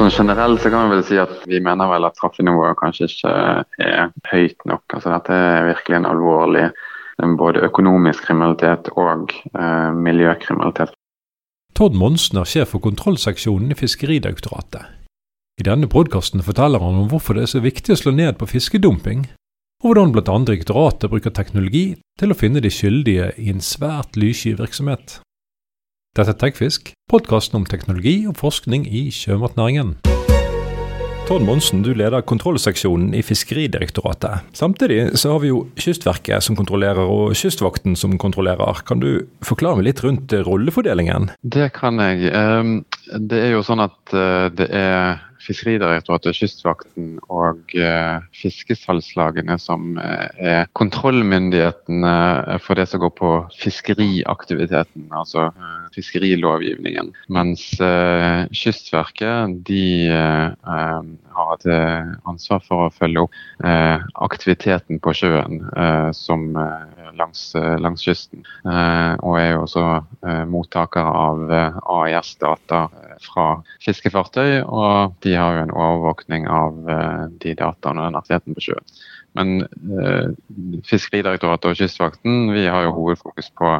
Sånn generelt så kan vi vel si at vi mener vel at straffenivået kanskje ikke er høyt nok. Altså Dette er virkelig en alvorlig både økonomisk kriminalitet og eh, miljøkriminalitet. Todd Monsen er sjef for kontrollseksjonen i Fiskeridirektoratet. I denne podkasten forteller han om hvorfor det er så viktig å slå ned på fiskedumping, og hvordan bl.a. direktoratet bruker teknologi til å finne de skyldige i en svært lyssky virksomhet. Dette er Tekfisk, podkasten om teknologi og forskning i sjømatnæringen. Tord Monsen, du leder kontrollseksjonen i Fiskeridirektoratet. Samtidig så har vi jo Kystverket som kontrollerer, og Kystvakten som kontrollerer. Kan du forklare meg litt rundt rollefordelingen? Det kan jeg. Ehm, det er jo sånn at eh, det er Fiskeridirektoratet, Kystvakten og eh, fiskesalgslagene som eh, er kontrollmyndighetene for det som går på fiskeriaktiviteten, altså fiskerilovgivningen. Mens Kystverket de har et ansvar for å følge opp aktiviteten på sjøen som langs, langs kysten. Og er jo også mottaker av AIS-data fra fiskefartøy. og de har jo en overvåkning av de dataene og den aktiviteten på sjøen. Men Fiskeridirektoratet og Kystvakten vi har jo hovedfokus på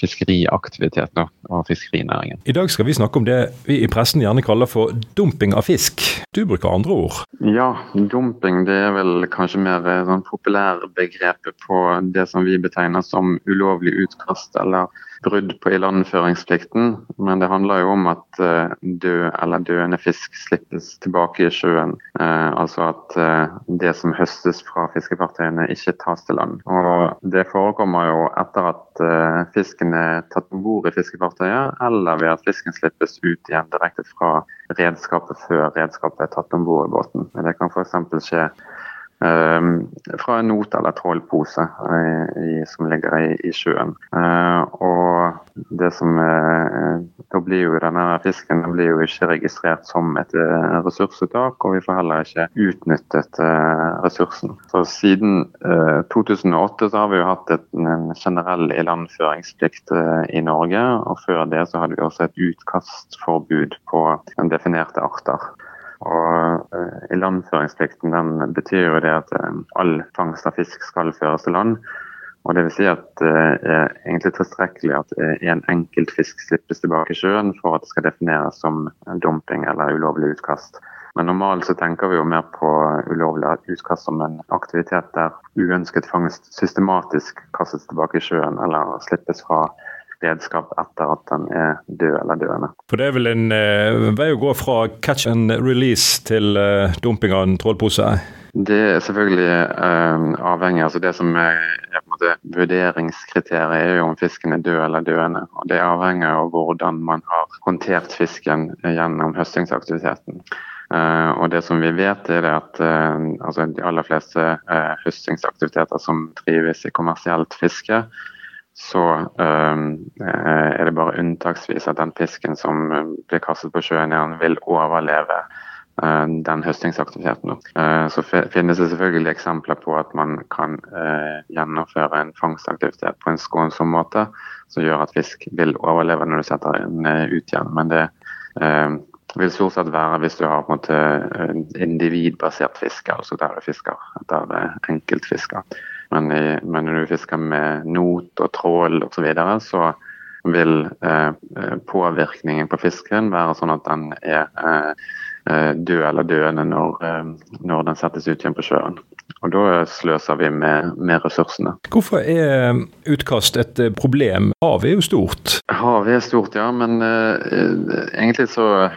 fiskeriaktiviteten og fiskerinæringen. I dag skal vi snakke om det vi i pressen gjerne kaller for dumping av fisk. Du bruker andre ord? Ja, dumping det er vel kanskje mer eh, sånn populærbegrepet på det som vi betegner som ulovlig utkast eller brudd på ilandføringsplikten. Men det handler jo om at eh, død eller døende fisk slippes tilbake i sjøen. Eh, altså at eh, det som høstes fra fiskefartøyene ikke tas til land. Og det forekommer jo etter at fisken er tatt om bord i fiskefartøyet, eller ved at fisken slippes ut igjen direkte fra redskapet før redskapet er tatt om bord i båten. Det kan f.eks. skje fra en not eller trålpose som ligger i, i sjøen. Uh, og det som uh, Da blir jo denne fisken den blir jo ikke registrert som et uh, ressursuttak, og vi får heller ikke utnyttet ressursen. Så Siden 2008 så har vi jo hatt en generell ilandføringsplikt i Norge, og før det så hadde vi også et utkastforbud på definerte arter. Og eh, Ilandføringsplikten den betyr jo det at eh, all fangst av fisk skal føres til land. Og det vil si at det er egentlig tilstrekkelig at en enkelt fisk slippes tilbake i sjøen for at det skal defineres som dumping eller ulovlig utkast. Men normalt så tenker vi jo mer på ulovlig utkast som en aktivitet der uønsket fangst systematisk kastes tilbake i sjøen eller slippes fra redskap etter at den er død eller døende. For Det er vel en uh, vei å gå fra catch and release til uh, dumping av en trålpose? Det er selvfølgelig uh, avhengig. altså Det som er, er måte vurderingskriteriet, er jo om fisken er død eller døende. og Det avhenger av hvordan man har håndtert fisken gjennom høstingsaktiviteten. Uh, og det som vi vet er at uh, altså De aller fleste uh, høstingsaktiviteter som drives i kommersielt fiske, så um, er det bare unntaksvis at den fisken som eh, blir kastet på sjøen igjen, vil overleve uh, den høstingsaktiviteten. Så finnes det selvfølgelig eksempler på at man kan gjennomføre en fangstaktivitet på en skånsom måte, som gjør at fisk vil overleve når du setter den ut igjen. Men det vil stort sett være hvis du har på en måte individbasert fiske, altså der du fisker etter enkeltfisker. Men, i, men når du fisker med not og trål osv., så, videre, så vil eh, påvirkningen på fisken være sånn at den er eh, eh død eller døende når, eh, når, den settes ut igjen på sjøen. Og Da sløser vi med, med ressursene. Hvorfor er utkast et problem? Havet er jo stort? Havet er stort, ja. Men uh, egentlig så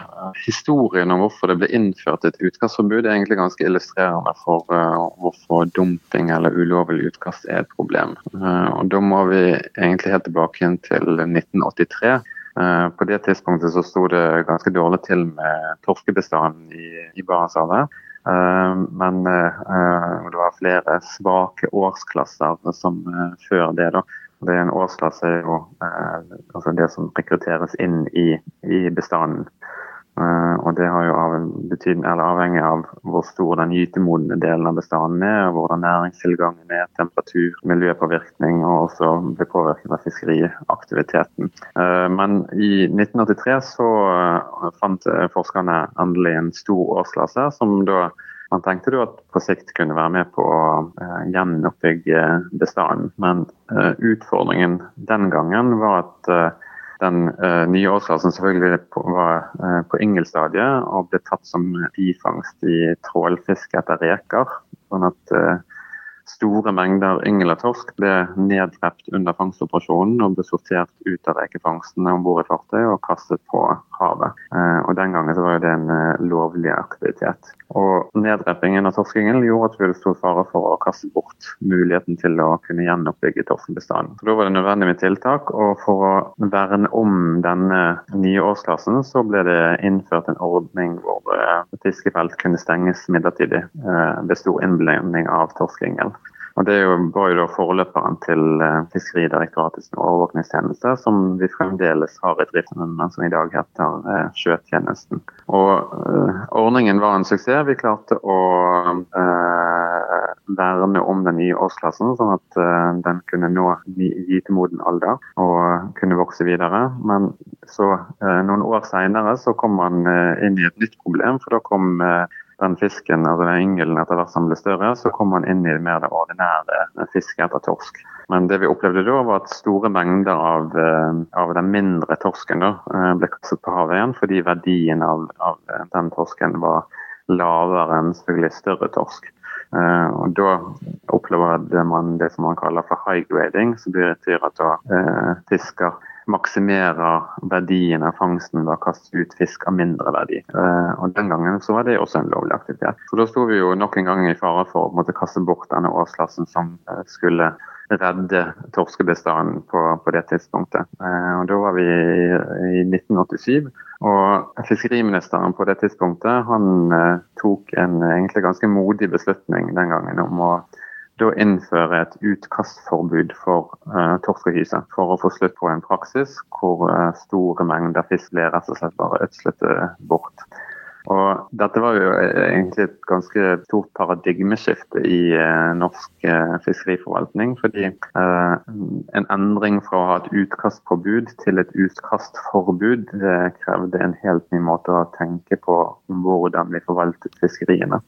historien om hvorfor det ble innført et utkastforbud, er egentlig ganske illustrerende for uh, hvorfor dumping eller ulovlig utkast er et problem. Uh, og Da må vi egentlig helt tilbake til 1983. Eh, på det tidspunktet så sto det ganske dårlig til med torskebestanden i, i Barentshavet. Men det var flere svake årsklasser som før det. da. Det er En årsklasse er jo altså det som rekrutteres inn i, i bestanden. Uh, og det har jo av betydning, avhengig av hvor stor den gytemodne delen av bestanden er, og hvordan næringstilgangen er, temperatur, miljøpåvirkning og også blir påvirket av fiskeriaktiviteten. Uh, men i 1983 så uh, fant forskerne endelig en stor årslaser, som da man tenkte da at på sikt kunne være med på å gjenoppbygge bestanden. Men utfordringen den gangen var at den uh, nye årsklassen selvfølgelig var uh, på yngelstadiet og ble tatt som bifangst i trålfiske etter reker. Sånn at uh, store mengder yngel og torsk ble neddrept under fangstoperasjonen og ble sortert ut av rekefangstene om bord i fartøy og kastet på havet. Og Den gangen så var det en lovlig aktivitet. Og Neddreppingen av torskeyngel gjorde at hadde stor fare for å kaste bort muligheten til å kunne gjenoppbygge torskebestanden. Så Da var det nødvendig med tiltak, og for å verne om denne nye årsklassen, så ble det innført en ordning hvor fiskefelt kunne stenges midlertidig eh, ved stor innblanding av torskeyngel. Og Det var jo da forløperen til eh, Fiskeridirektoratets overvåkningstjeneste, som vi fremdeles har i drift, men som i dag heter eh, Sjøtjenesten. Og uh, Ordningen var en suksess. Vi klarte å eh, verne om den nye årsklassen, sånn at eh, den kunne nå gytemoden alder og kunne vokse videre. Men så noen år seinere så kom man inn i et nytt problem, for da kom den fisken, altså den yngelen etter hvert som ble større, så kom man inn i mer det ordinære fisket etter torsk. Men det vi opplevde da, var at store mengder av, eh, av den mindre torsken da, eh, ble kastet på havet igjen, fordi verdien av, av den torsken var lavere enn selvfølgelig større torsk. Uh, og Da opplever man det som man kaller for high grading, som betyr at da, uh, fisker maksimerer verdien av fangsten ved å kaste ut fisk av mindre verdi. Uh, og Den gangen så var det også en lovlig aktivitet. Så Da sto vi jo nok en gang i fare for å måtte kaste bort denne årsklassen som skulle redde torskebestanden på, på det tidspunktet. og Da var vi i, i 1987. Og Fiskeriministeren på det tidspunktet han eh, tok en egentlig ganske modig beslutning den gangen om å da innføre et utkastforbud for uh, torsk og hyse. For å få slutt på en praksis hvor uh, store mengder fisk ble rett og slett bare ødslet bort. Og dette var jo egentlig et ganske stort paradigmeskifte i eh, norsk eh, fiskeriforvaltning. Fordi eh, en endring fra å ha et utkastpåbud til et utkastforbud krevde en helt ny måte å tenke på hvordan vi forvaltet fiskeriene.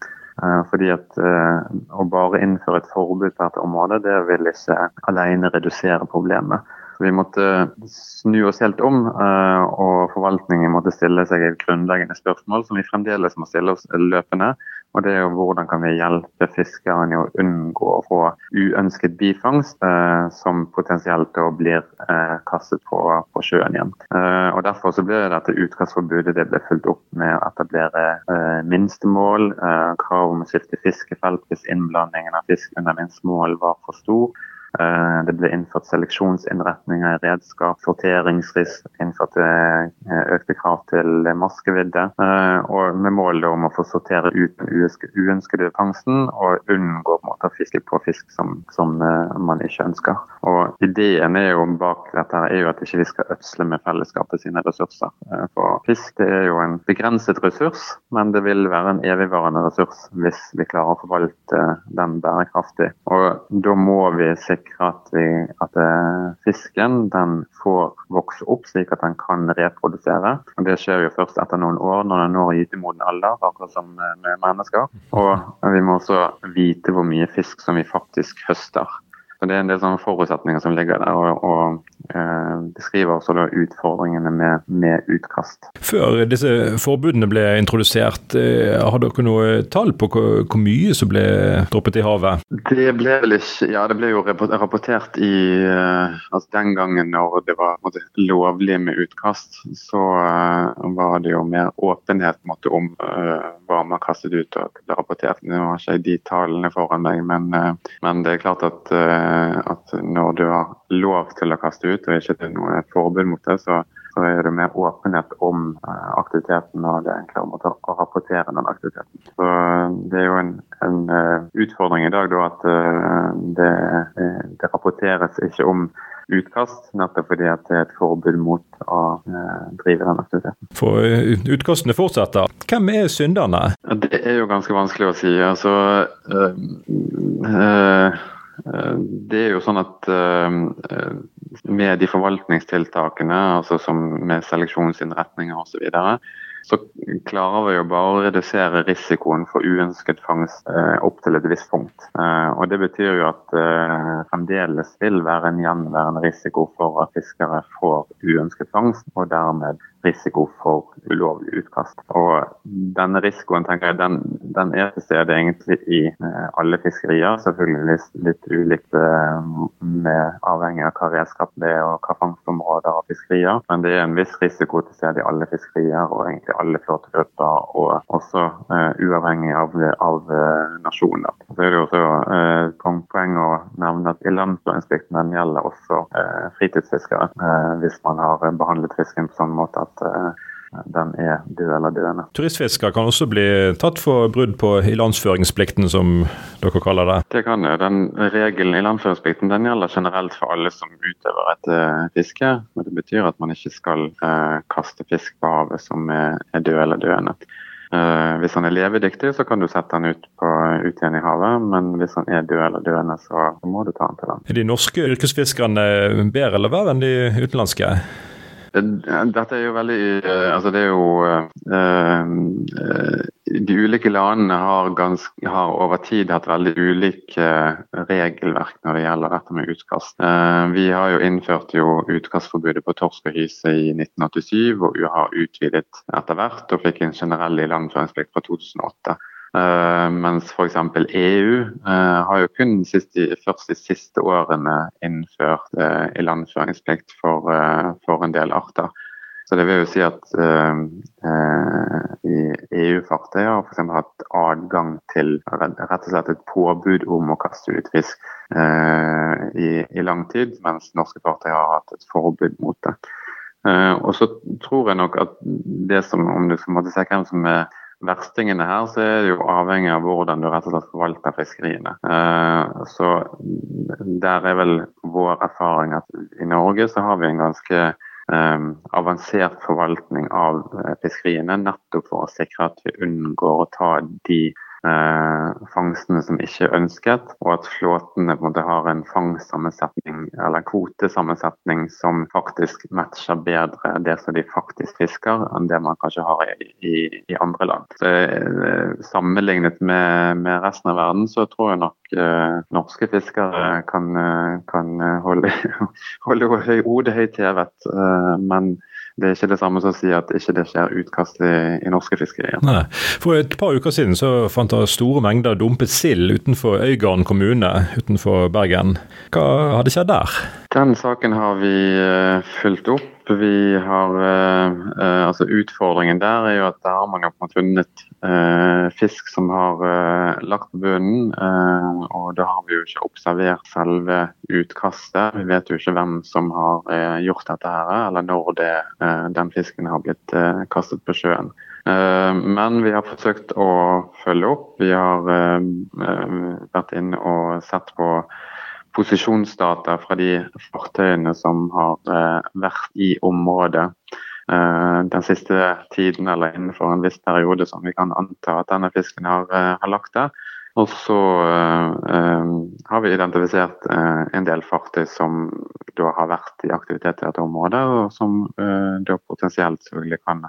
Eh, fordi at eh, Å bare innføre et forbud på dette området det vil ikke alene redusere problemet. Vi måtte snu oss helt om, eh, og forvaltningen måtte stille seg et grunnleggende spørsmål som vi fremdeles må stille oss løpende. Og det er jo hvordan kan vi hjelpe fiskeren i å unngå å få uønsket bifangst eh, som potensielt blir eh, kastet på, på, sjøen igjen. Eh, og Derfor så ble dette utkastforbudet det ble fulgt opp med å etablere eh, minstemål, eh, krav om å skifte fiskefelt hvis innblandingen av fisk under minstemål var for stor. Eh, det ble innført seleksjonsinnretninger i redskap, sorteringsrisk, innført eh, økte krav til maskevidde. Eh, og med målet om å få sortere ut den uønskede fangsten og unngå måte, å fiske på fisk som, som, man ikke ønsker. Og Ideen er jo bak dette er jo at ikke vi skal ødsle med fellesskapet sine ressurser. For fisk er jo en begrenset ressurs, men det vil være en evigvarende ressurs hvis vi klarer å forvalte den bærekraftig. Og Da må vi sikre sikre at, vi, at eh, fisken får vokse opp slik at den kan reprodusere. Og Det skjer jo først etter noen år når den når gytemoden alder, akkurat som med mennesker. Og vi må også vite hvor mye fisk som vi faktisk høster. Så Det er en del sånne forutsetninger som ligger der, og, og eh, beskriver også da utfordringene med, med, utkast. Før disse forbudene ble introdusert, eh, har dere noe tall på hvor, hvor, mye som ble droppet i havet? Det ble vel ikke Ja, det ble jo rapportert i eh, altså Den gangen når det var måtte, lovlig med utkast, så uh, var det jo mer åpenhet måtte, om uh, hva man kastet ut og rapportert. Nå har ikke jeg de tallene foran meg, men, uh, men det er klart at Eh, at når du har lov til å kaste ut, og ikke til noe forbud mot det, så, så er det mer åpenhet om eh, aktiviteten, og det er enklere måte å rapportere den aktiviteten. Så eh, Det er jo en, en utfordring i dag da, at det, det rapporteres ikke om utkast, nettopp fordi at det er et forbud mot å eh, drive den aktiviteten. For eh, utkastene fortsetter. Hvem er synderne? Det er jo ganske vanskelig å si. Altså, øh, øh, det er jo sånn at med de forvaltningstiltakene, altså med seleksjonsinnretninger osv., så, videre, så klarer vi jo bare å redusere risikoen for uønsket fangst eh, opp til et visst punkt. Eh, og Det betyr jo at det fremdeles vil være en gjenværende risiko for at fiskere får uønsket fangst, og dermed risiko for ulovlig utkast. Og Denne risikoen tenker jeg, den, den er til stede egentlig i eh, alle fiskerier. Selvfølgelig litt, ulikt eh, med avhengig av hva redskap det er og hva fangstområder av fiskerier. Men det er en viss risiko til stede i alle fiskerier og egentlig alle flåtegrupper, og også uh, uavhengig av, av uh, nasjon. Så er det også uh, poeng å nevne at ilandføringsplikten gjelder også fritidsfiskere, hvis man har behandlet fisken på sånn måte at at eh, den er død eller døende. Turistfisker kan også bli tatt for brudd på ilandføringsplikten, som dere kaller det? Det kan det. Den regelen i ilandføringsplikten den gjelder generelt for alle som utøver et uh, fiske. men Det betyr at man ikke skal uh, kaste fisk på havet som er, er død eller døende. Uh, hvis han er levedyktig, så kan du sette han ut, på, ut igjen i havet, men hvis han er død eller døende, så må du ta han til land. Er de norske yrkesfiskerne bedre eller verre enn de utenlandske? Dette er jo veldig eh, Altså det er jo uh, De ulike landene har, ganske, har, over tid hatt veldig ulike regelverk når det gjelder dette med utkast. Vi har jo innført jo utkastforbudet på torsk og hyse i 1987, og har utvidet etter hvert og fikk en generell ilandføringsplikt fra 2008. Uh, mens f.eks. EU uh, har jo kun siste, først de siste årene innført uh, ilandføringsplikt for, for, en del arter. Så det vil jo si at i EU-fartøy har f.eks. hatt adgang til rett og slett et påbud om å kaste ut fisk i, i, lang tid, mens norske fartøy har hatt et forbud mot det. og så tror jeg nok at det som, om du skal måtte se hvem som er verstingene her, så er det jo avhengig av hvordan du rett og slett forvalter fiskeriene. Eh, så der er vel vår erfaring at i Norge så har vi en ganske um, avansert forvaltning av fiskeriene, nettopp for å sikre at vi unngår å ta de eh, fangstene som ikke er ønsket, og at flåtene på en måte har en fangstsammensetning eller kvotesammensetning som faktisk matcher bedre det som de faktisk fisker, enn det man kanskje har i, i, i andre land. Så, eh, sammenlignet med, med, resten av verden, så tror jeg nok eh, norske fiskere kan, eh, kan holde, holde hodet høyt hevet. Eh, men det er ikke det samme som å si at ikke det skjer utkast i, i norske fiskerier. Nei. For et par uker siden så fant jeg store mengder dumpet sild utenfor Øygarden kommune utenfor Bergen. Hva hadde skjedd der? Den saken har vi uh, fulgt opp. Vi har, eh, altså Utfordringen der er jo at der har man jo funnet eh, fisk som har lagt på bunnen. og da har vi jo ikke observert selve utkastet. Vi vet jo ikke hvem som har gjort dette her, eller når det, den fisken har blitt kastet på sjøen. Men vi har forsøkt å følge opp. Vi har vært inne og sett på posisjonsdata fra de fartøyene som har eh, vært i området eh, den siste tiden eller innenfor en viss periode som vi kan anta at denne fisken har, eh, har lagt der. Og så uh, har vi identifisert uh, en del fartøy som da har vært i aktivitet i dette området, og som uh, da potensielt selvfølgelig kan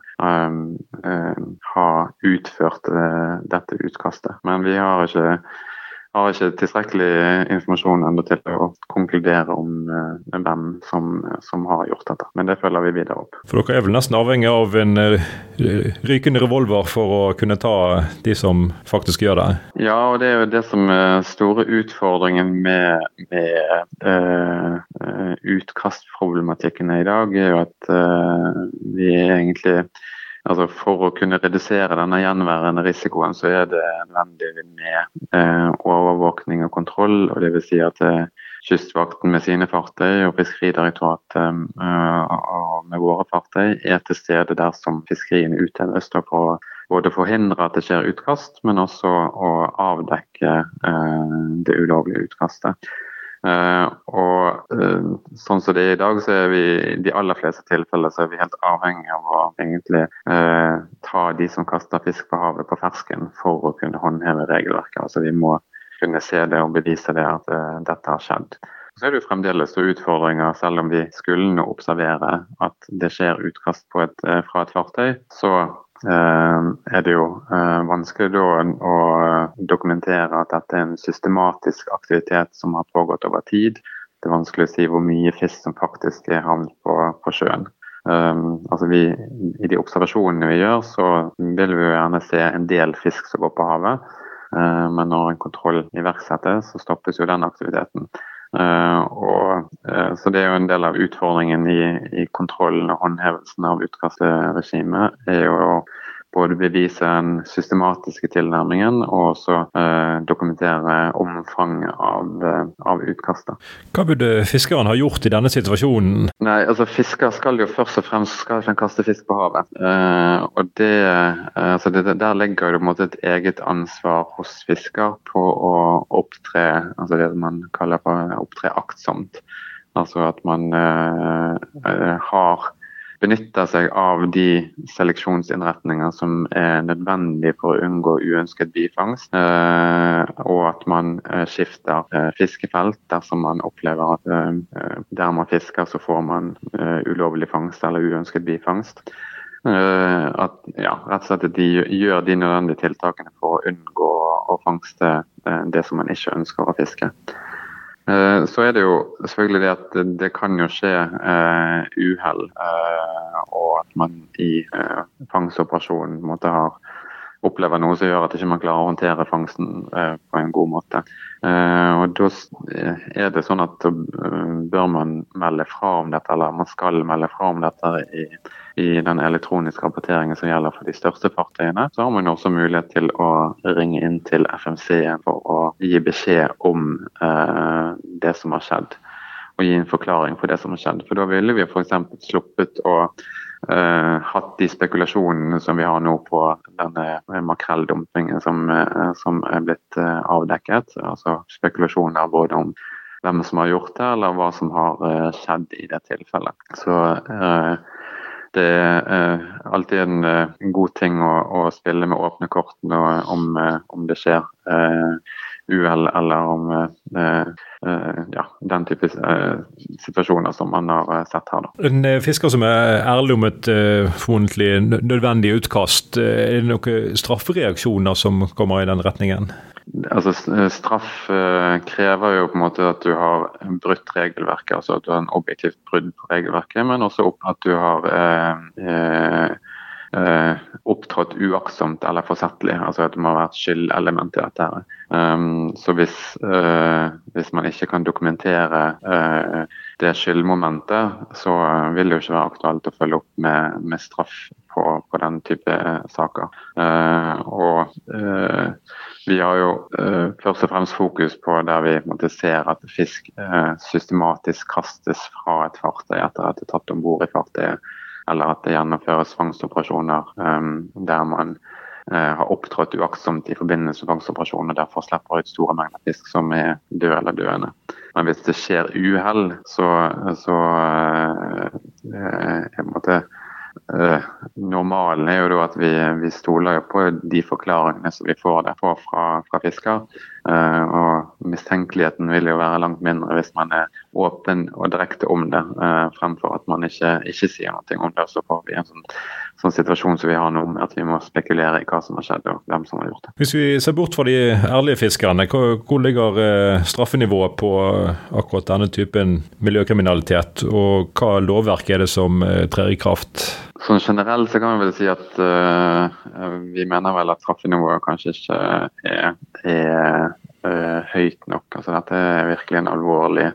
ha utført dette utkastet. Men vi har ikke har ikke tilstrekkelig informasjon ennå til å konkludere om uh, hvem som, som, har gjort dette. Men det følger vi videre opp. For dere er vel nesten avhengig av en uh, rykende revolver for å kunne ta de som faktisk gjør det? Ja, og det er jo det som er store utfordringen med, med uh, utkastproblematikken i dag, er jo at vi er egentlig Altså For å kunne redusere denne gjenværende risikoen, så er det nødvendig med eh, overvåkning og kontroll. og vil si at eh, Kystvakten med sine fartøy og Fiskeridirektoratet eh, med våre fartøy er til stede der som fiskeriene utøves. For både forhindre at det skjer utkast, men også å avdekke det ulovlige utkastet. Uh, og uh, sånn som det er i dag, så er vi i de aller fleste tilfeller så er vi helt avhengig av å egentlig uh, ta de som kaster fisk på havet på fersken for å kunne håndheve regelverket. Altså Vi må kunne se det og bevise det at dette har skjedd. Så er det jo fremdeles utfordringer, selv om vi skulle observere at det skjer utkast et, fra et fartøy. Så Eh, er det jo eh, vanskelig da å dokumentere at dette er en systematisk aktivitet som har pågått over tid. Det er vanskelig å si hvor mye fisk som faktisk er havnet på, på sjøen. Um, altså vi, I de observasjonene vi gjør, så vil vi jo gjerne se en del fisk som går på havet. Uh, men når en kontroll iverksettes, så stoppes jo den aktiviteten. Uh, og, uh, så Det er jo en del av utfordringen i, i kontrollen og håndhevelsen av utkastregimet. er jo både bevise den systematiske tilnærmingen og også eh, dokumentere omfanget av, av utkastet. Hva burde fiskeren ha gjort i denne situasjonen? Nei, altså Fisker skal jo først og fremst skal ikke kaste fisk på havet. og det, altså det, Der ligger det på en måte et eget ansvar hos fisker på å opptre altså det man kaller for opptre aktsomt. Altså at man eh, har benytter seg av de seleksjonsinnretninger som er nødvendige for å unngå uønsket bifangst. Uh, og at man uh, skifter fiskefelt dersom man opplever at der man fisker, så får man ulovlig fangst eller uønsket bifangst. at ja, rett og slett de gjør de nødvendige tiltakene for å unngå å fangste det som man ikke ønsker å fiske. Eh, så er det jo selvfølgelig det at det kan jo skje uh, uhell, uh, og at man i uh, fangstoperasjonen måtte ha opplever noe som gjør at ikke man klarer å håndtere fangsten på en god måte. og Da er det sånn at bør man melde fra om dette, eller man skal melde fra om dette i i den elektroniske rapporteringen som gjelder for de største fartøyene, så har man også mulighet til å ringe inn til FMC-en for å gi beskjed om eh, det som har skjedd. Og gi en forklaring på det som har skjedd. For da ville vi f.eks. sluppet å eh, hatt de spekulasjonene som vi har nå på denne makrelldumpingen som, eh, som er blitt eh, avdekket. Altså spekulasjoner både om hvem som har gjort det, eller hva som har eh, skjedd i det tilfellet. Så eh, det er eh, alltid en, eh, en, god ting å, å, spille med åpne kort om, eh, om det skjer uhell eller om eh, eh, ja, den type situasjoner som man har sett her. Da. En fisker som er ærlig om et formodentlig nødvendig utkast, er det noen straffereaksjoner som kommer i den retningen? Altså, straff eh, krever jo på en måte at du har brutt regelverket, altså at du har en objektivt brudd på regelverket, men også at du har eh, eh, opptrådt uaktsomt eller forsettlig. Altså at det må være et skyldelement i dette. Um, så hvis, uh, hvis, man ikke kan dokumentere uh, det skyldmomentet, så vil det jo ikke være aktuelt å følge opp med, med straff på, på, den type saker. Uh, og vi har jo uh, først og fremst fokus på der vi måtte, ser at fisk uh, systematisk kastes fra et fartøy etter at det er tatt om bord i fartøyet, eller at det gjennomføres fangstoperasjoner um, der man uh, har opptrådt uaktsomt i forbindelse med fangstoperasjoner og derfor slipper ut store mengder fisk som er døde eller døende. Men hvis det skjer uhell, så, så er Uh, normalen er jo da at vi, vi, stoler på de forklaringene som vi får der fra, fra fisker. Uh, og mistenkeligheten vil jo være langt mindre hvis man er åpen og direkte om det, uh, fremfor at man ikke, ikke sier noe om det. Så får vi en sånn, sånn, situasjon som vi har nå, med at vi må spekulere i hva som har skjedd og hvem som har gjort det. Hvis vi ser bort fra de ærlige fiskerne, hvor ligger straffenivået på akkurat denne typen miljøkriminalitet, og hva lovverk er det som trer i kraft? Sånn Generelt så kan vi vel si at uh, vi mener vel at straffenivået kanskje ikke er, er uh, høyt nok. Altså Dette er virkelig en alvorlig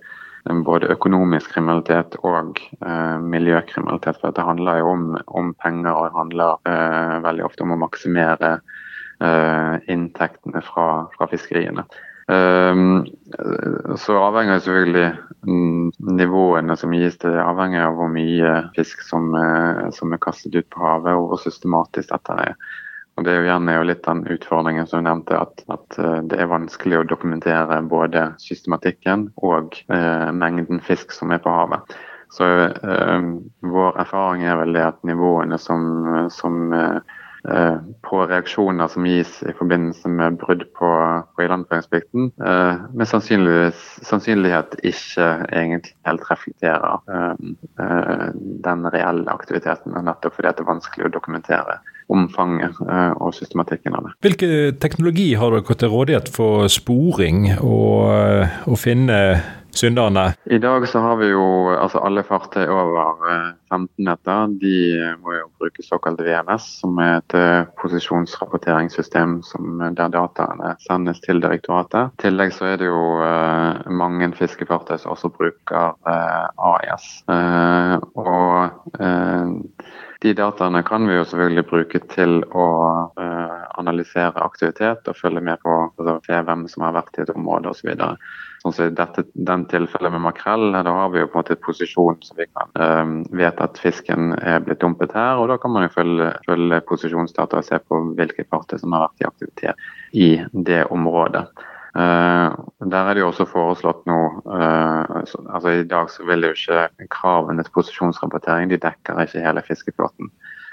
både økonomisk kriminalitet og uh, miljøkriminalitet. For det handler jo om, om penger, og det handler veldig ofte om å maksimere inntektene fra, fra fiskeriene. Um, så avhenger selvfølgelig nivåene som gis det avhenger av hvor mye fisk som, som, er kastet ut på havet, og hvor systematisk dette er. Og Det er jo gjerne litt den utfordringen som du nevnte, at, at, det er vanskelig å dokumentere både systematikken og eh, mengden fisk som er på havet. Så eh, vår erfaring er vel det at nivåene som, som eh, Eh, på reaksjoner som gis i forbindelse med brudd på, på ilandføringsplikten, eh, med sannsynlighet ikke egentlig helt reflekterer eh, den reelle aktiviteten, nettopp fordi det er vanskelig å dokumentere omfanget og systematikken av det. Hvilke teknologi har dere til rådighet for sporing og å finne synderne? I dag så har vi jo altså alle fartøy over 15 eh, meter. De må jo bruke såkalt VMS, som er et eh, posisjonsrapporteringssystem eh, der dataene sendes til direktoratet. I tillegg så er det jo mange fiskefartøy som også bruker AIS. Og de dataene kan vi jo selvfølgelig bruke til å analysere aktivitet og følge med på altså, hvem som har vært i et område osv. Sånn som i den tilfellet med makrell, da har vi jo på en måte et posisjon så vi kan um, vite at fisken er blitt dumpet her. og Da kan man jo følge, følge posisjonsdata og se på hvilke parter som har vært i aktivitet i det området. Uh, der er det jo også foreslått noe uh, altså I dag så vil jo ikke kravene til posisjonsrapportering de dekker ikke hele fiskeflåten.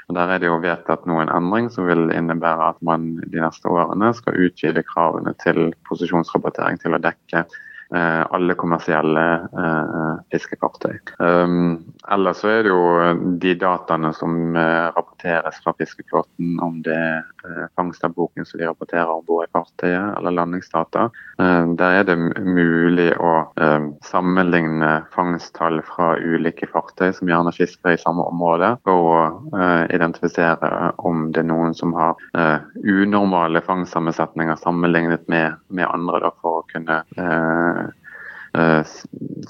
Og Der er det jo vedtatt noen endring som vil innebære at man de neste årene skal utvide kravene til posisjonsrapportering til å dekke Eh, alle kommersielle eh, fiskefartøy. Um, ellers så er det jo de dataene som eh, rapporteres fra fiskeflåten, om det er fangstdagboken som de rapporterer om bord i fartøyet, eller landingsdata. Der er det mulig å sammenligne fangsttall fra ulike fartøy som gjerne fisker i samme område, å identifisere om det er noen som har unormale fangstsammensetninger sammenlignet med, med andre, da, for å kunne Eh,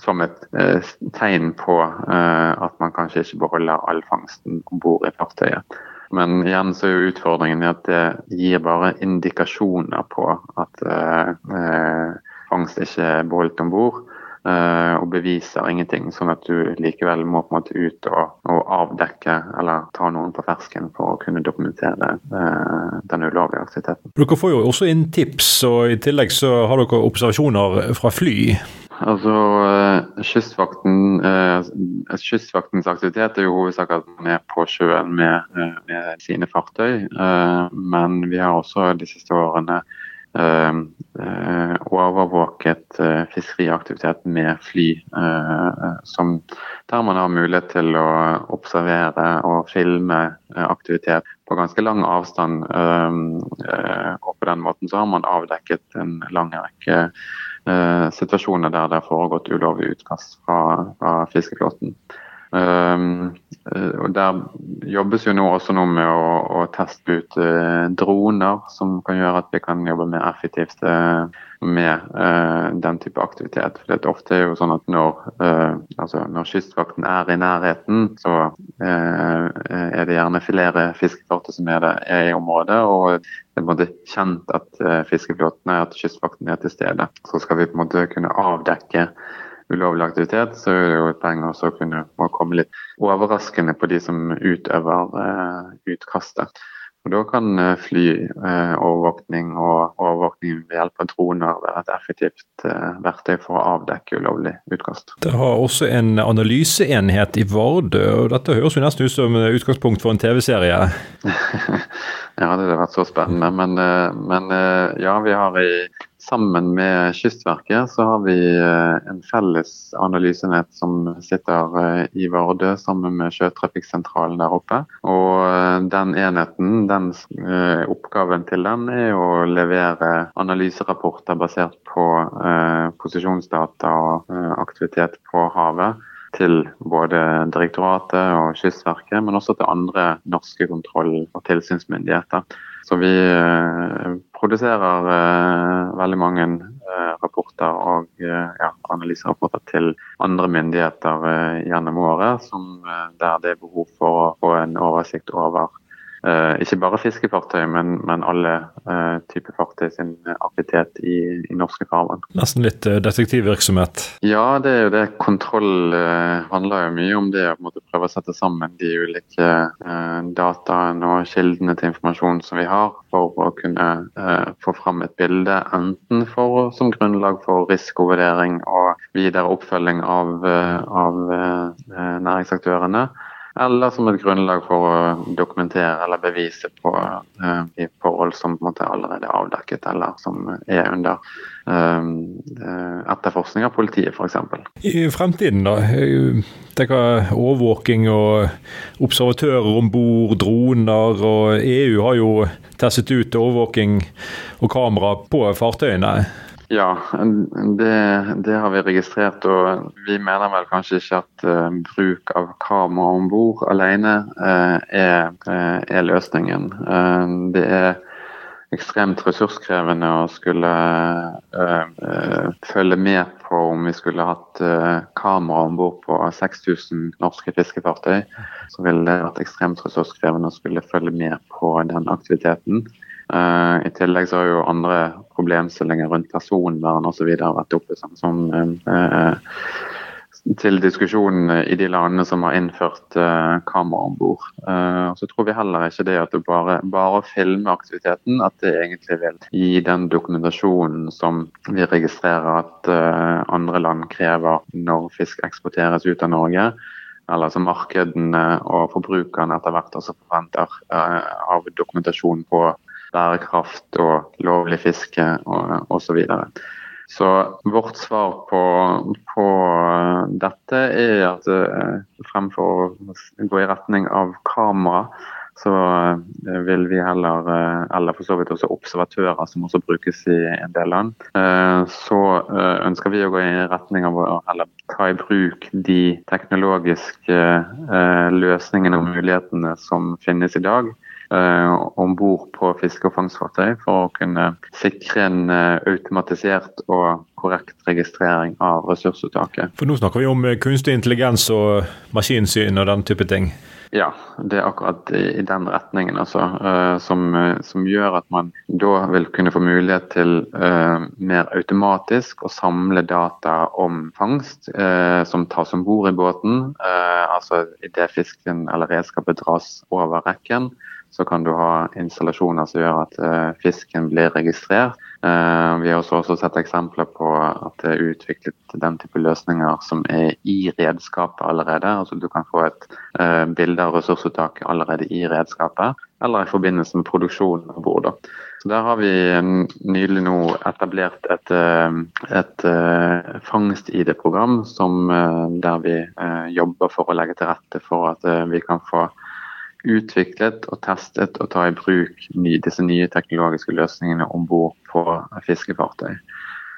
som et eh, tegn på eh, at man kanskje ikke beholder all fangsten om bord i fartøyet. Men igjen så er jo utfordringen at det gir bare indikasjoner på at fangst ikke er beholdt om bord. Og beviser ingenting, sånn at du likevel må på en måte ut og, og avdekke eller ta noen på fersken for å kunne dokumentere eh, den ulovlige aktiviteten. Dere får jo også inn tips, og i tillegg så har dere observasjoner fra fly. Altså, uh, kystvakten, Kystvaktens aktivitet er jo hovedsak at man er på sjøen med, med sine fartøy, men vi har også de siste årene Eh, eh, overvåket eh, fiskeriaktivitet med fly, som, der man har mulighet til å observere og filme aktivitet på ganske lang avstand. Og på den måten så har man avdekket en lang rekke situasjoner der det har foregått ulovlig utkast fra, fra fiskeflåten. Um, og Der jobbes jo nå også nå med å, å teste ut uh, droner, som kan gjøre at vi kan jobbe mer effektivt uh, med uh, den type aktivitet. For det ofte er jo sånn at når, altså når Kystvakten er i nærheten, så er det gjerne flere fiskefartøy som er, det, er, i området. og en måte kjent at fiskeflåten er at Kystvakten er til stede. Så skal vi på en måte kunne avdekke ulovlig aktivitet, så er det jo et poeng også å kunne komme litt overraskende på de som utøver eh, utkastet. Og Da kan eh, flyovervåkning eh, og overvåkning ved hjelp av droner være et effektivt eh, verktøy for å avdekke ulovlig utkast. Det har også en analyseenhet i Vardø, og dette høres jo nesten ut som utgangspunkt for en TV-serie? ja, det hadde vært så spennende. Men, men ja, vi har i Sammen med Kystverket så har vi eh, en felles analysenett som sitter eh, i Vardø sammen med Sjøtrafikksentralen der oppe. Og eh, den enheten, den oppgaven til den er å levere analyserapporter basert på posisjonsdata og aktivitet på havet til både direktoratet og Kystverket, men også til andre norske kontroll- og tilsynsmyndigheter. Så vi eh, produserer eh, veldig mange eh, rapporter og ja, analyserapporter til andre myndigheter gjennom året, som, der det er behov for å få en oversikt over Uh, ikke bare fiskefartøy, men, men alle uh, typer fartøy sin aktivitet i, i norske farvann. Nesten litt uh, detektivvirksomhet? Ja, det er jo det. Kontroll handler jo mye om det å prøve å sette sammen de ulike eh, dataene og kildene til informasjon som vi har, for å kunne eh, få fram et bilde, enten for, som grunnlag for risikovurdering og videre oppfølging av, eh, av næringsaktørene eller som et grunnlag for å dokumentere eller bevise på uh, de forhold som på en måte allerede er avdekket, eller som er under uh, etterforskning av politiet, f.eks. I fremtiden, da? Tenker overvåking og observatører om bord, droner, og EU har jo testet ut overvåking og kamera på fartøyene. Ja, det, det, har vi registrert. Og vi mener vel kanskje ikke at uh, bruk av kamera om bord alene uh, er, uh, er, løsningen. det er ekstremt ressurskrevende å skulle følge med på om vi skulle hatt kamera om bord på 6000 norske fiskefartøy. Så ville det vært ekstremt ressurskrevende å skulle følge med på den aktiviteten. Uh, I tillegg så har jo andre problemstillinger rundt personvern osv. vært oppe som, som uh, til diskusjon i de landene som har innført uh, kamera om bord. Så tror vi heller ikke det at du bare, bare filmer aktiviteten, at det egentlig vil gi den dokumentasjonen som vi registrerer at andre land krever når fisk eksporteres ut av Norge. Eller som markedene og forbrukerne etter hvert også forventer av dokumentasjon på bærekraft og lovlig fiske og osv. Så, videre. så vårt svar på, på, dette er at uh, fremfor å gå i retning av kamera, så uh, vil vi heller, eller for så vidt også observatører, som også brukes i en del land, så ønsker vi å gå i retning av å heller ta i bruk de teknologiske løsningene og mulighetene som finnes i dag om bord på fiske- og fangstfartøy for å kunne sikre en uh, automatisert og korrekt registrering av ressursuttaket. For Nå snakker vi om eh, kunstig intelligens og maskinsyn og den type ting? Ja, det er akkurat i, den retningen altså, uh, som, som, gjør at man da vil kunne få mulighet til uh, mer automatisk å samle data om fangst uh, som tas om bord i båten. altså Idet fisken eller redskapet dras over rekken, så kan du ha installasjoner som gjør at uh, fisken blir registrert. Uh, vi har også, sett eksempler på at det er utviklet den type løsninger som er i redskapet allerede. Altså Du kan få et uh, bilde av ressursuttaket allerede i redskapet, eller i forbindelse med produksjonen av bord. Så Der har vi nylig nå etablert et, et fangst-ID-program der vi jobber for å legge til rette for at vi kan få utviklet og testet og ta i bruk ny, disse nye teknologiske løsningene om bord på fiskefartøy.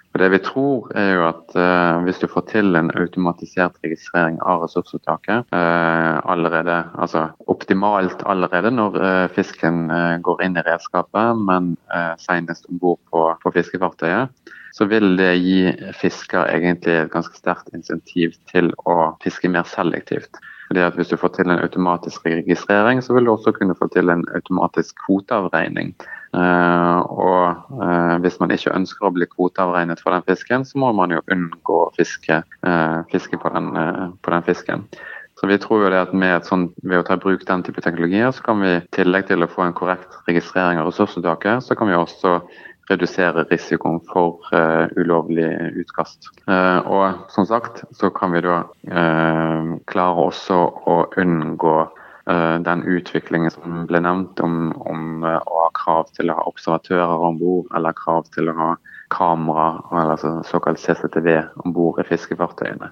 Og det vi tror er jo at uh, Hvis du får til en automatisert registrering av ressursuttaket uh, allerede, altså optimalt allerede når uh, fisken går inn i redskapet, men uh, senest om bord på, på fiskefartøyet, så vil det gi fisker egentlig et ganske sterkt insentiv til å fiske mer selektivt. Fordi at Hvis du får til en automatisk registrering, så vil du også kunne få til en automatisk kvoteavregning. Uh, og uh, Hvis man ikke ønsker å bli kvoteavregnet for den fisken, så må man jo unngå å fiske, uh, fiske på, den, på, den, fisken. Så vi tror jo det at sånt, Ved å ta i bruk den type teknologier, så kan vi i tillegg til å få en korrekt registrering av ressursuttaket, så kan vi også redusere risikoen for uh, ulovlig utkast. Uh, og som sagt så kan vi da uh, klare også å unngå den utviklingen som ble nevnt om, om å ha krav til å ha observatører om bord, eller krav til å ha kamera, eller såkalt CCTV om bord i fiskefartøyene.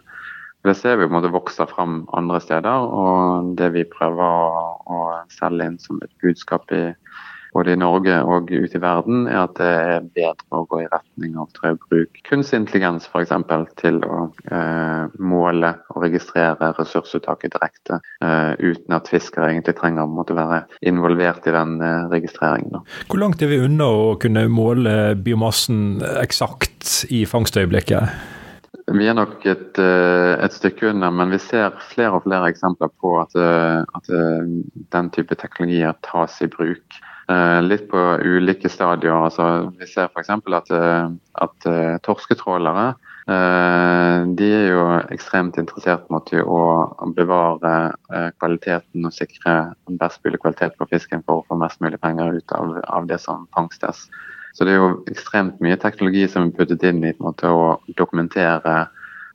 Det ser vi på en måte fram andre steder, og det vi prøver å, å selge inn som et budskap i både i Norge og ute i verden, er at det er bedre å gå i retning av i kunstig intelligens f.eks. til å eh, måle og registrere ressursuttaket direkte, eh, uten at fiskere egentlig trenger å måtte være involvert i den eh, registreringen. Hvor langt er vi unna å kunne måle biomassen eksakt i fangstøyeblikket? Vi er nok et, eh, et, stykke under, men vi ser flere og flere eksempler på at, eh, at den type teknologier tas i bruk. Eh, litt på ulike stadier. Altså, vi ser f.eks. at, eh, at eh, torsketrålere De er jo ekstremt interessert i å bevare kvaliteten og sikre best mulig kvalitet på fisken for å få mest mulig penger ut av, av det som fangstes. Så det er jo ekstremt mye teknologi som er puttet inn i måte, å dokumentere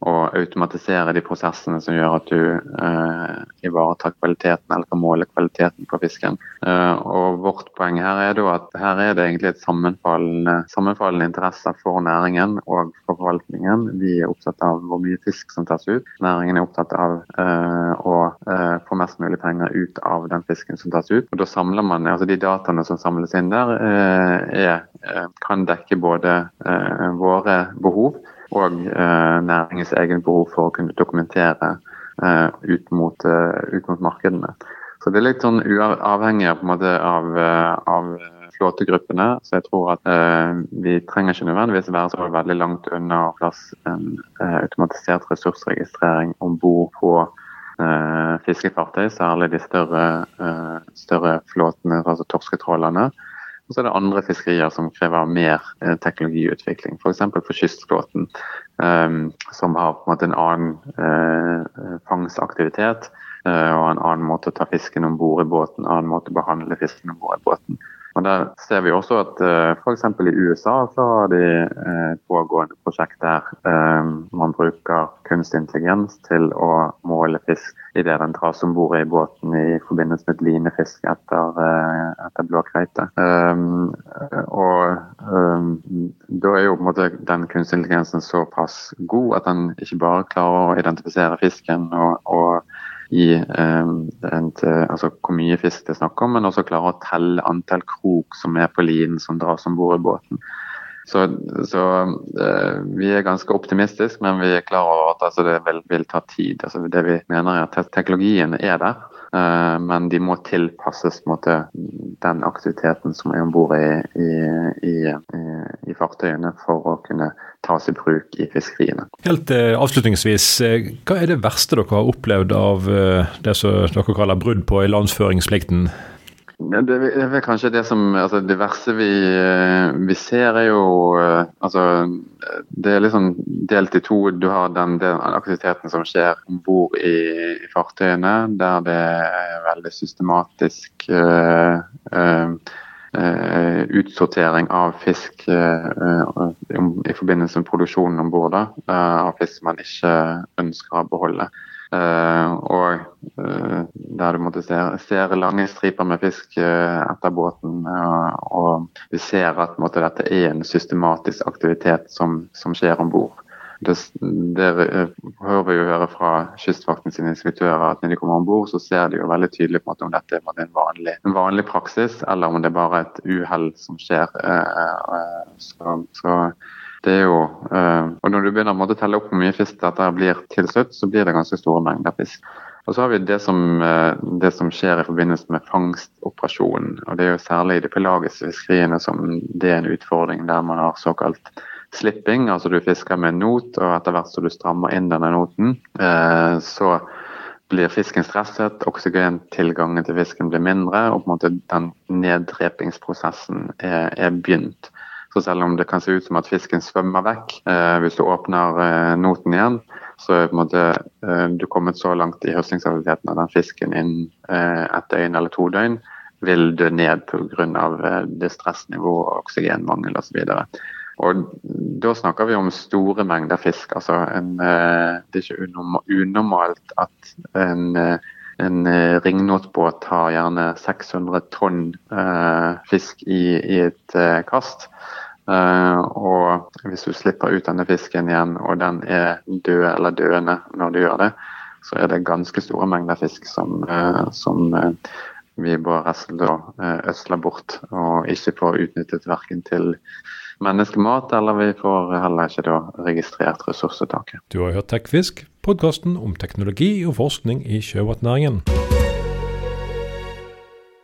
og automatisere de prosessene som gjør at du eh, ivaretar kvaliteten eller kan måle kvaliteten på fisken. Eh, og Vårt poeng her er da at her er det egentlig et sammenfallende, sammenfallende interesse for næringen og for forvaltningen. Vi er opptatt av hvor mye fisk som tas ut. Næringen er opptatt av eh, å eh, få mest mulig penger ut av den fisken som tas ut. Og da samler man, altså De dataene som samles inn der, eh, er, eh, kan dekke både våre behov og eh, næringens egen behov for å kunne dokumentere eh, ut mot, eh, ut, mot, markedene. Så Det er litt sånn uavhengig av, av, flåtegruppene. Så jeg tror at eh, vi trenger ikke nødvendigvis være så veldig langt unna å plass en eh, automatisert ressursregistrering om bord på eh, fiskefartøy, særlig de større, større flåtene, altså torsketrålerne. Og så er det andre fiskerier som krever mer eh, teknologiutvikling, f.eks. For, for kystflåten, um, som har på en måte en annen uh, fangstaktivitet uh, og en annen måte å ta fisken om bord i båten, en annen måte å behandle fisken om bord i båten. Og Der ser vi også at uh, eh, f.eks. i USA så har de et pågående prosjekt der man bruker kunstig intelligens til å måle fisk idet den dras om bord i båten i forbindelse med et linefiske etter, etter blåkveite. Um, og da er jo på en måte den kunstig intelligensen såpass god at den ikke bare klarer å identifisere fisken og, og i eh, et, altså hvor mye fisk det er snakk om, men også klare å telle antall krok som er på linen som dras om bord i båten. Så, så eh, vi er ganske optimistiske, men vi er klar over at altså, det vil, vil, ta tid. Altså, det vi mener er at Teknologien er der, eh, men de må tilpasses måte, den aktiviteten som er om bord i, i, i, i, fartøyene for å kunne tas i bruk i fiskeriene. Helt eh, avslutningsvis, eh, Hva er det verste dere har opplevd av eh, det som dere kaller brudd på ilandføringsplikten? Det er kanskje det som altså Det verste vi, vi, ser, er jo altså, Det er liksom delt i to. Du har den, den aktiviteten som skjer om bord i, i, fartøyene, der det er veldig systematisk uh, uh, Uh, utsortering av fisk uh, i forbindelse med produksjonen om bord av fisk man ikke ønsker å beholde. Og der du måtte se, ser lange striper med fisk etter båten. og vi ser at måtte, dette er en systematisk aktivitet som, som skjer om bord. Det, det hører vi jo høre fra Kystvakten sine inspektører at når de kommer om bord, så ser de jo veldig tydelig på om dette er en vanlig, en vanlig praksis, eller om det er bare et uhell som skjer. Eh, eh, så, så det er jo, uh, og Når du begynner å telle opp hvor mye fisk dette blir til slutt, så blir det ganske store mengder fisk. Og så har vi det som, det som, skjer i forbindelse med fangstoperasjonen. og Det er jo særlig i de pelagiske fiskeriene som det er en utfordring, der man har såkalt slipping, altså du fisker med en not, og etter hvert som du strammer inn denne noten, eh, så blir fisken stresset, oksygentilgangen til fisken blir mindre, og på en måte den neddrepingsprosessen er, er begynt. Så selv om det kan se ut som at fisken svømmer vekk, eh, hvis du åpner eh, noten igjen, så er eh, du kommet så langt i høstingsaktiviteten at den fisken innen eh, et døgn eller to døgn vil dø ned pga. Eh, stressnivået, oksygenmangel osv. Og Da snakker vi om store mengder fisk. altså en, eh, Det er ikke unormalt at en, eh, en eh, ringnotbåt har gjerne 600 tonn fisk i, i et kast. Og Hvis du slipper ut denne fisken igjen, og den er død eller døende når du gjør det, så er det ganske store mengder fisk som, som vi bare øsler bort og ikke får utnyttet verken til menneskemat, eller vi får heller ikke da registrert ressursuttaket. Du har hørt TechFisk, podkasten om teknologi og forskning i sjømatnæringen.